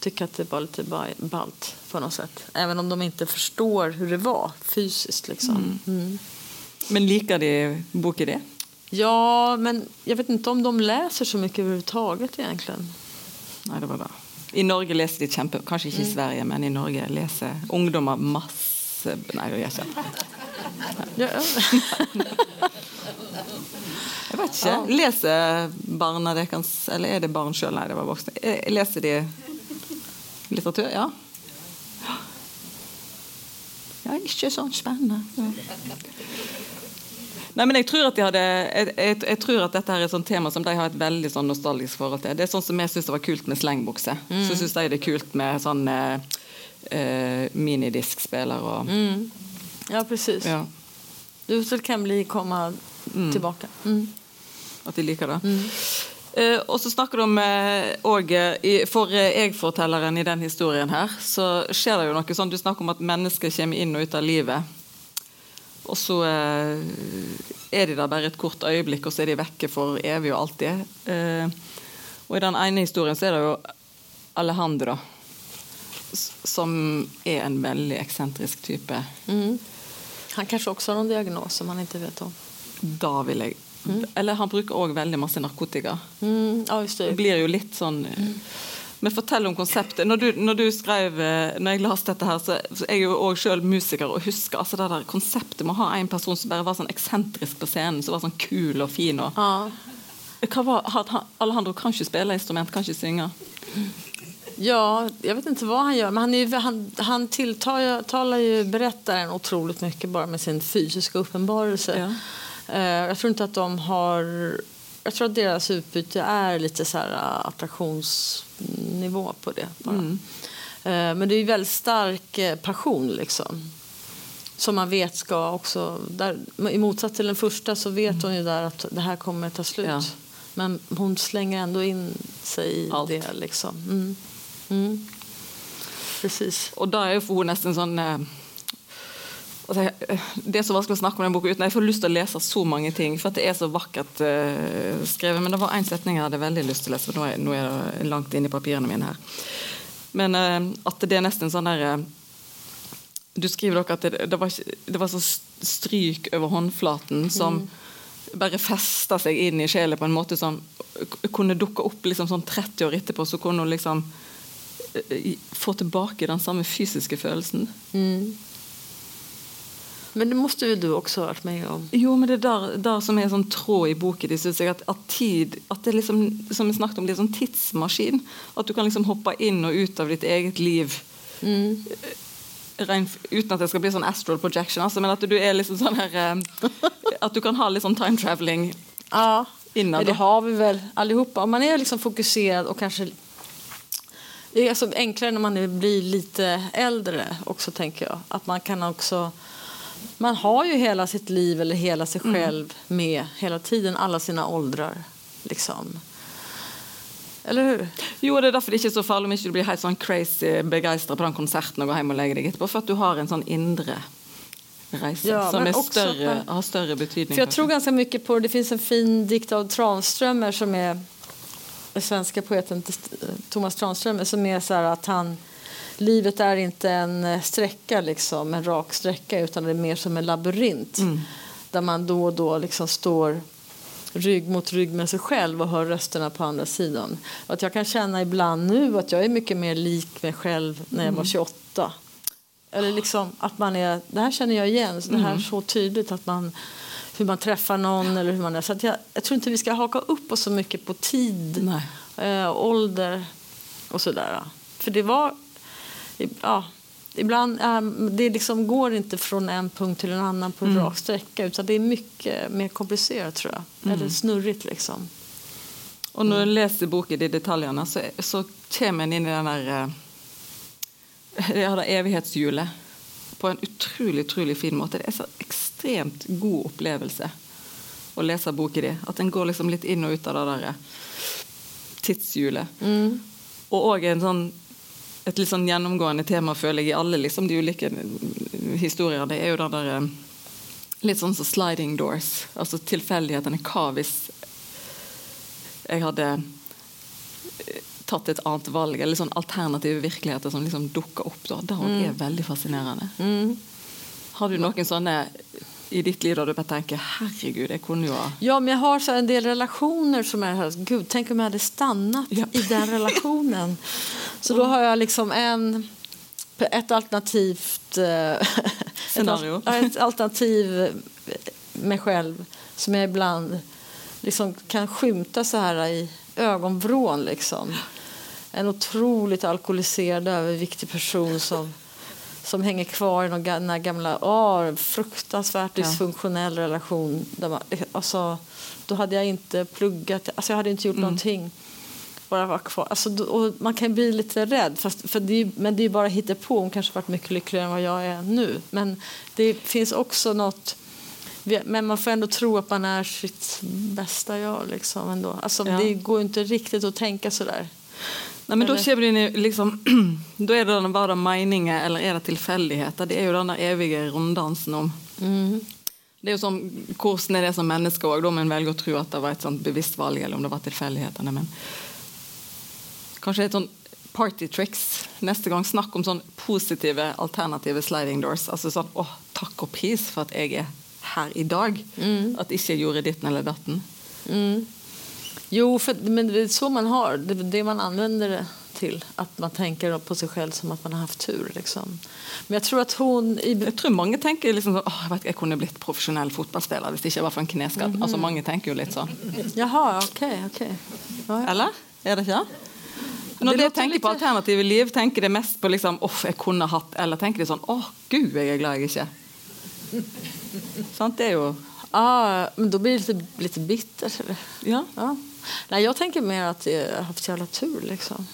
tycka att det var lite ba- ballt på något sätt. Även om de inte förstår hur det var fysiskt. Liksom. Mm. Men liker de boken din? Ja, men jag vet inte om de läser så mycket överhuvudtaget egentligen. Nei, det var bra. I Norge leser de kjempe... Kanskje ikke i Sverige, men i Norge leser ungdommer masse Nei, det gjør ikke. Ja, Jeg vet ikke. Leser barna deres Eller er det barn sjøl? Nei, det var voksne. Leser de litteratur? Ja. Ja, ikke sånn spennende. Ja. Nei, men jeg tror at de hadde jeg, jeg, jeg tror at dette her er et sånt tema som de har et veldig sånn nostalgisk forhold til. Det er sånn som jeg syns det var kult med slengbukse. Så syns de det er kult med sånn eh, eh, minidiskspiller og ja precis. ja, Du kan bli komma tillbaka. Mm. At de liker det. Eh, og så snakker du om eh, eh, i- For eh, jeg-fortelleren i den historien her, så skjer det jo noe sånn Du snakker om at mennesker kommer inn og ut av livet. Og så eh, er de der bare et kort øyeblikk, og så er de vekke for evig og alltid. Eh, og i den ene historien så er det jo Alejandro, som er en veldig eksentrisk type. Mm. Han kanske också har någon diagnos som man inte vet om. Da vil jeg Eller han bruker òg veldig masse narkotika. Mm. Ja, Det blir jo litt sånn Men fortell om konseptet. Når du, når du skrev eh, Når jeg leste dette her, så, så er jeg jo òg sjøl musiker og husker altså det der konseptet med å ha en person som bare var sånn eksentrisk på scenen, som var sånn kul og fin. Og, Ja. hva var, han- Alejandro kan ikke spille instrument, kan ikke synge. Ja, jag vet inte vad han gör, men han, är han, han tilltalar ju berättaren otroligt mycket bara med sin fysiska uppenbarelse. Ja. Eh, jag tror inte att de har... Jag tror att deras utbyte är lite så här uh, attraktionsnivå på det. Bara. Mm. Eh, men det är väldigt stark eh, passion liksom. Som man vet ska också... Där, I motsats till den första så vet hon ju där att det här kommer ta slut. Ja. Men hon slänger ändå in sig i Allt. det. Liksom. Mm. Mm. Precis. Er jo for hun nesten sånn eh, Det er så vanskelig å snakke om den boka uten jeg får lyst til å lese så mange ting. For det er så vakkert eh, skrevet. Men det var én setning jeg hadde veldig lyst til å lese, for nå er, nå er det langt inn i papirene mine her. Men eh, at det er nesten sånn der eh, Du skriver dere at det, det, var, det var så stryk over håndflaten som bare festa seg inn i sjela på en måte som kunne dukke opp liksom sånn 30 år etterpå. Så kunne hun liksom eh, få tilbake den samme fysiske følelsen. Mm. Men det måste ju du också ha varit med om. Jo, men det der, der som er en sånn tråd i boken din, synes jeg at, at tid At det liksom, som vi snakket om, det er sånn tidsmaskin. At du kan liksom hoppe inn og ut av ditt eget liv. Mm. Rein, uten at det skal bli sånn astral projection, altså, men at du er liksom sånn her eh, At du kan ha litt sånn time traveling Ja, innan. det har vi väl allihopa. Om man är liksom fokuserad och kanske... Det är alltså enklare när man är- blir lite äldre också, tänker jag. Att man kan också... Man har ju hela sitt liv eller hela sig själv med hela tiden, alla sina åldrar. Liksom. Eller hur? Jo, det er derfor det ikke er så farlig om ikke du blir helt sånn crazy begeistra på den konserten og går hjem og legger deg etterpå, for at du har en sånn indre reise Ja, som är större, har större betydning. För jag kanske. tror ganska mycket på det. finns en fin dikt av Tranströmer som är den svenska poeten Thomas Tranströmer som är så här att han livet är inte en eh, sträcka liksom, en rak sträcka utan det är mer som en labyrint där man då och då liksom står rygg mot rygg med sig själv och hör rösterna på andra sidan. Och att jag kan känna ibland nu att jag är mycket mer lik mig själv när jag var 28. Eller liksom att man är, det här känner jag igen, så det här är så tydligt att man hur man träffar någon eller hur man är. Så jag, jag tror inte vi ska haka upp oss så mycket på tid, eh, ålder och sådär. För det var, ja, ibland, eh, det liksom går inte från en punkt till en annan på en rak sträcka utan det är mycket mer komplicerat tror jag. Eller snurrigt liksom. Og når du leser boken i detaljene, så, så kommer en inn i den der eh, det evighetshjulet på en utrolig utrolig fin måte. Det er så ekstremt god opplevelse å lese boken din. At en går liksom litt inn og ut av det der eh, tidshjulet. Og òg en sånn et litt sånn gjennomgående tema, føler jeg, i alle liksom, de ulike historiene. Det er jo den der eh, Litt sånn som sliding doors. Altså tilfeldighetene. Hva hvis jeg hadde eh, tatt et annet valg, eller sånn alternative virkeligheter som liksom dukker opp. Da. Det Mm. er veldig fascinerende. Har du noen sånne i ditt liv da du bare tenker herregud, jeg kunne jo ha Ja, men jag har så här en del relationer som är gud, tänk om jag hade stannat Ja. i den relationen. Så då har jag liksom en, ett alternativt eh, Scenario. Ett, ett alternativ mig själv som jag ibland liksom kan skymta så här i ögonvrån liksom. En otroligt alkoholiserad överviktig person som som hänger kvar i här gamla åh, fruktansvärt dysfunktionell relation. Där man, alltså, då hade jag inte pluggat, alltså jag hade inte gjort någonting. Bara var kvar. Alltså, då, och man kan bli lite rädd, fast, för det är, ju- men det är ju bara hittepå. Hon kanske varit mycket lyckligare än vad jag är nu. Men det finns också något men man får ändå tro att man är sitt bästa jag. Liksom, ändå. Alltså, Ja. Det går inte riktigt att tänka så där. Nei, men da Eller- kommer det inn i liksom Da er det den- bare det meninger, eller er det tilfeldigheter? Det er jo den der evige runddansen om Det er jo sånn, Hvordan er det som menneske òg, om en velger å tro at det var et sånt bevisst valg, eller om det var tilfeldighetene. Men kanskje et sånn party tricks neste gang. Snakk om sånn positive, alternative sliding doors. Altså sånn åh, takk og pris for at jeg er her i dag. At ikke jeg gjorde ditten eller datten. Jo, för, men det är så man har. Det är det man använder det till. Att man tänker på sig själv som att man har haft tur. Liksom. Men jag tror att hon... I, Jeg tror mange tenker liksom vet, ikke, jeg kunne blitt profesjonell fotballspiller hvis det ikke var for en kneskade. Altså, mange tenker jo litt sånn. jaha, okej, okej. Ja, ja. Eller? Er det ikke? Når de låter tenker litt- på alternative liv, tenker de mest på liksom, åh, jeg kunne hatt, eller tenker de sånn, åh, gud, jeg er glad jeg ikke. Sant? Det er jo Ah, men då blir det lite, lite bittert. Eller? Ja, Ja. Nej, jag tänker mer att jag har haft jävla tur. Liksom.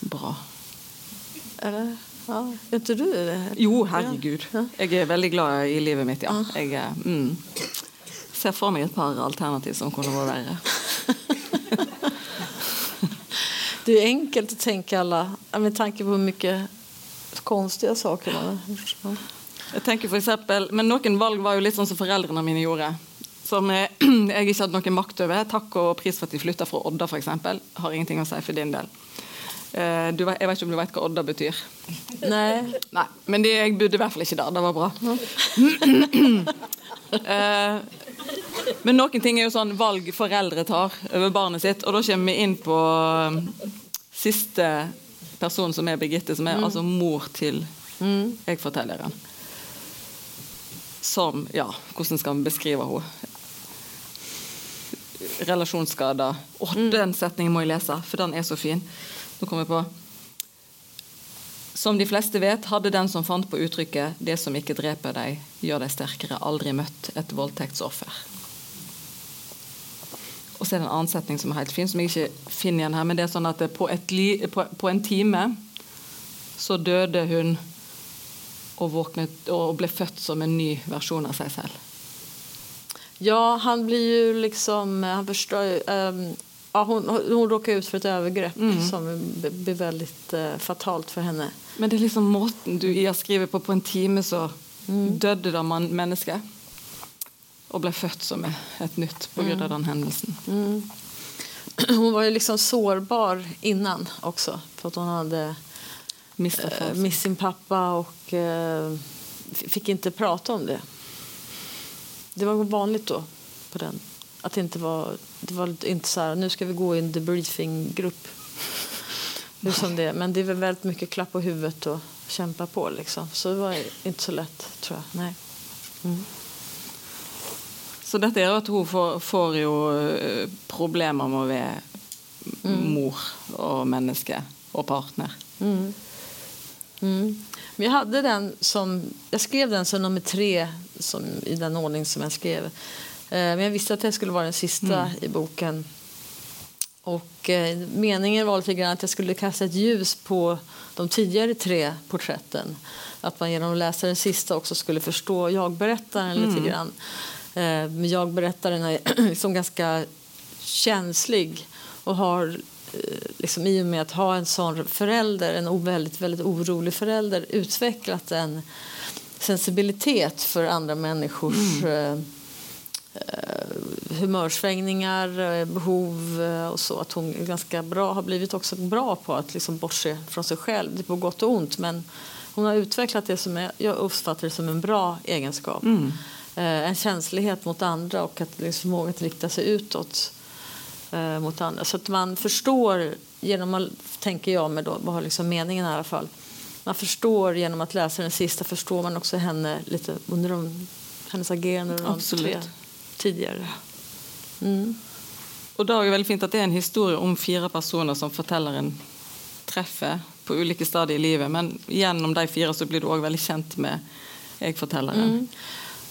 bra. Eller? Ja, är inte du det? Jo, herregud. Ja. Jeg er veldig glad i livet mitt, ja. Er, mm, ser for meg et par alternativ som kunne vært verre. Det är enkelt att tänka alla, med tanke på hur mycket konstiga saker man ja. Jeg tenker for eksempel, men Noen valg var jo litt sånn som foreldrene mine gjorde. Som eh, jeg ikke hadde noen makt over. Takk og pris for at de flytta fra Odda, f.eks. Har ingenting å si for din del. Eh, du, jeg vet ikke om du vet hva Odda betyr. Nej. Nei, Men de, jeg bodde i hvert fall ikke der. Det var bra. Men noen ting er jo sånn valg foreldre tar over barnet sitt. Og da kommer vi inn på eh, siste person, som er Birgitte, som er altså mor til jeg-fortelleren. Som Ja, hvordan skal vi beskrive henne? Relasjonsskader. Å, den setningen må jeg lese, for den er så fin. Nå kommer jeg på Som de fleste vet, hadde den som fant på uttrykket 'det som ikke dreper deg, gjør deg sterkere', aldri møtt et voldtektsoffer. Og så er det en annen setning som er helt fin, som jeg ikke finner igjen her. Men det er sånn at på, li, på, på en time så døde hun og, våknet, og ble født som en ny versjon av seg selv. Ja, han blir ju liksom, han förstör ju, ehm, ja, hon, hon råkade ut för ett övergrepp Mm. som b- blev väldigt eh, fatalt för henne. Men det er liksom måten du Ia skriver på. På en time så døde det man menneske. Og ble født som et nytt på grunn av den hendelsen. Hon var ju liksom sårbar innan också för att hon hade Mista eh, mist sin pappa och f- fick inte prata om det. Det var vanligt då på den. Att det inte var, det var inte så här, nu ska vi gå i en debriefing-grupp. Hur som det, är. men det är väl väldigt mycket klapp på huvudet och kämpa på liksom. Så det var inte så lätt tror jag. Nej. Så dette gjør at hun får, får jo eh, problemer med å være mor og menneske og partner. Mm. Men jag hade den som, jag skrev den som nummer tre som, i den ordning som jag skrev. Eh, men jag visste att det skulle vara den sista i boken. Och eh, meningen var lite grann att jag skulle kasta ett ljus på de tidigare tre porträtten. Att man genom att läsa den sista också skulle förstå jag-berättaren lite grann. Eh, men jag-berättaren är liksom ganska känslig och har eh, liksom, i och med att ha en sån förälder, en väldigt, väldigt orolig förälder utvecklat en sensibilitet för andra människors eh, eh, humörsvängningar, eh, behov eh, och så. Att hon ganska bra, har blivit också bra på att liksom bortse från sig själv. Det är på gott och ont men hon har utvecklat det som är, jag uppfattar det som en bra egenskap. Eh, en känslighet mot andra och att liksom förmåga att rikta sig utåt eh, mot andra. Så att man förstår genom att, tänker jag med då, vad har liksom meningen i alla fall. Man förstår genom att läsa den sista förstår man också henne lite under de, hennes agerande under de tre tidigare. Mm. Og da er det veldig fint at det er en historie om fire personer som fortelleren treffer på ulike stadier i livet. Men gjennom de fire så blir du òg veldig kjent med jeg-fortelleren.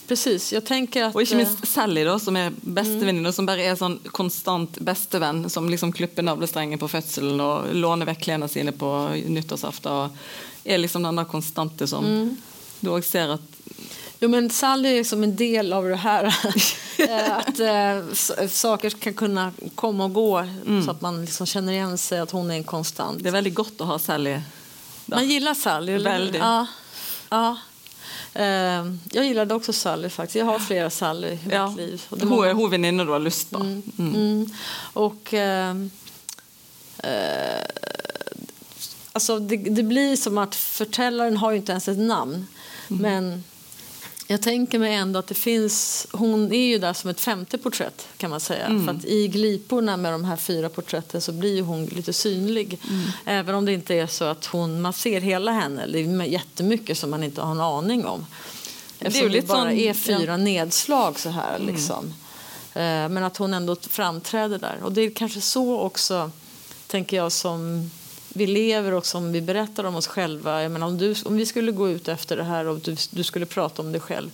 Precis, jag tänker att... Ikke eh, minst Sally, da, som er bestevenninne, som bare er sånn konstant bestevenn. Som liksom klipper navlestrengen på fødselen og låner vekk klærne sine på nyttårsaften. Og er liksom den der konstante som du òg ser at Jo, men Sally är som en del av det här. Eh, att s- saker ska kunna komma och gå så att man liksom känner igen sig att hon är en konstant. Det er veldig godt å ha Sally da. Man gillar Sally? Väldigt. Ja. ja. Eh, jag gillade också Sally faktiskt. Jag har flera Sally i Ja. mitt liv. Och er hun venninne du har lyst på. Mm. Mm. Och... Eh, eh, alltså det, det blir som att förtällaren har ju inte ens ett namn. Men jag tänker mig ändå att det finns... Hon är ju där som ett femte porträtt kan man säga. För att i gliporna med de här fyra porträtten så blir hon lite synlig. Även om det inte är så att hon, man ser hela henne. Det är jättemycket som man inte har en aning om. Det är Eftersom det lite bara sån- är fyra nedslag så här liksom. Eh, Men att hon ändå framträder där. Och det är kanske så också, tänker jag, som vi lever och som vi berättar om oss själva. Jag menar, om, du, om vi skulle gå ut efter det här och du, du skulle prata om dig själv.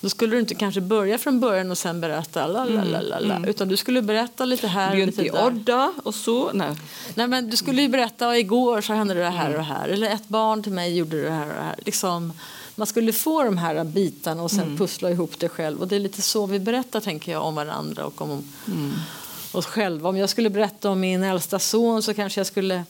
Då skulle du inte kanske börja från början och sen berätta la, la, la, la, la, utan du skulle berätta lite här och lite i där. Odda, og så Nei. Nej, men du skulle ju berätta att igår så hände det här och det här. Eller ett barn till mig gjorde det här och det här. Liksom, man skulle få de här bitarna och sen pussla ihop det själv. Och det är lite så vi berättar tänker jag om varandra och om oss själva. Om jag skulle berätta om min äldsta son så kanske jag skulle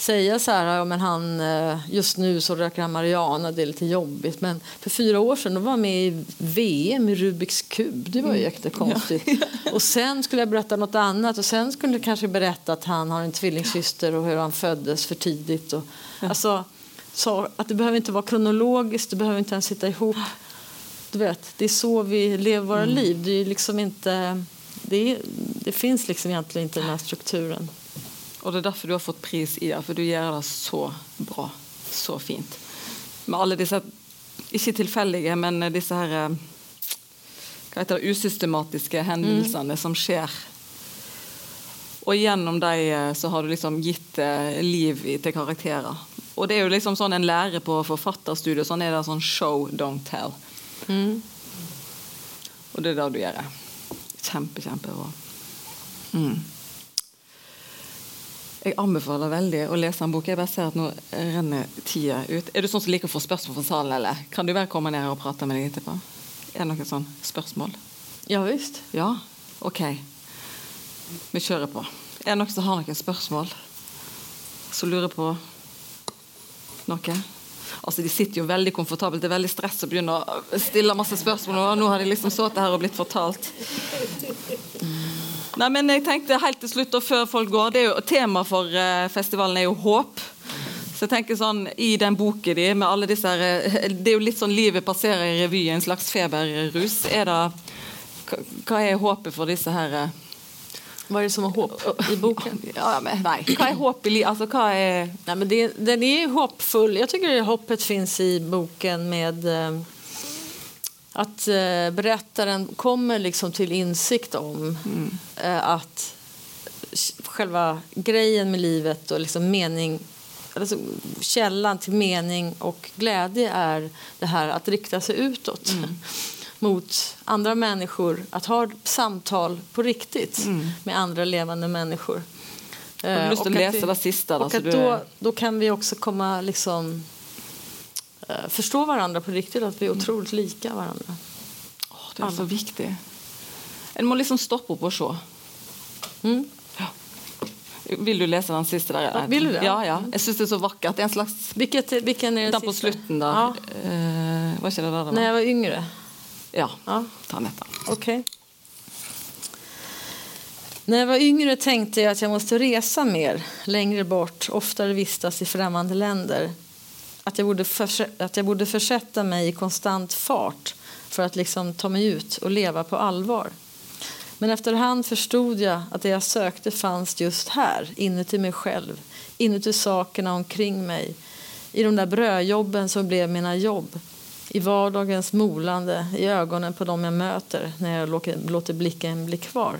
säga så här, ja, men han, eh, just nu så röker han marijuana, det är lite jobbigt. Men för fyra år sedan då var han med i VM i Rubiks kub, det var ju jättekonstigt. Och sen skulle jag berätta något annat och sen skulle jag kanske berätta att han har en tvillingsyster och hur han föddes för tidigt. Och, alltså, så att det behöver inte vara kronologiskt, det behöver inte ens sitta ihop. Du vet, det är så vi lever våra liv. Det, är liksom inte, det, är, det finns liksom egentligen inte den här strukturen. Og det er derfor du har fått pris, Ida, for du gjør det så bra. Så fint. Med alle disse ikke tilfeldige, men disse her eh, hva heter det, usystematiske hendelsene som skjer. Og gjennom dem eh, så har du liksom gitt eh, liv i- til karakterer. Og det er jo liksom sånn en lærer på forfatterstudio, sånn er det sånn show, don't tell. Og det er det du gjør. Kjempe, kjempebra. Mm. Jeg anbefaler veldig å lese en bok. Jeg bare ser at nå renner tida ut. Er du sånn som liker å få spørsmål fra salen, eller? Kan du bare komme ned og prate med deg etterpå? Er det noen sånn spørsmål? Ja, visst. Ja? OK. Vi kjører på. Er det noen som har noen spørsmål? Som lurer på noe? Altså, De sitter jo veldig komfortabelt. Det er veldig stress å begynne å stille masse spørsmål. Og nå har de liksom sittet her og blitt fortalt. Nei, men jeg tenkte helt til slutt, og før folk går det er jo, Temaet for eh, festivalen er jo håp. Så jeg tenker sånn, I den boken de, med alle disse her, eh, Det er jo litt sånn livet passerer i revy, en slags feberrus. Er det, hva- er håpet for disse her eh, Vad är det som är hopp i boken? ja, men, Nei, hva er håp i? Altså, hva er Nej, men det, den är hoppfull. Jag tycker hoppet finns i boken med eh, att eh, berättaren kommer liksom till insikt om eh, att själva grejen med livet och liksom mening alltså källan till mening och glädje är det här att rikta sig utåt mot andra människor, att ha samtal på riktigt med andra levande människor. Har du Eh, och å att det- det siste? da, och så att då, då kan vi också komma liksom eh, förstå varandra på riktigt, att vi är otroligt lika varandra. Åh, det er så viktig. En må liksom stoppe opp og se. Mm. Ja. Vil du lese den siste der? Ja, vil du det? Ja, ja. Jeg syns det er så er en slags Vilket, vilken är den Den på sista? slutten, da. Ja. Eh, ikke det der det När jag var yngre? Ja. Ja, Ta netta. okej. När jag var yngre tänkte jag att jag måste resa mer, längre bort, oftare vistas i främmande länder. Att jag borde, förse- att jag borde försätta mig i konstant fart för att liksom ta mig ut och leva på allvar. Men efterhand förstod jag att det jag sökte fanns just här, inuti mig själv, inuti sakerna omkring mig, i de där brödjobben som blev mina jobb, i vardagens molande, i ögonen på dem jag möter när jag låter, blicken bli kvar.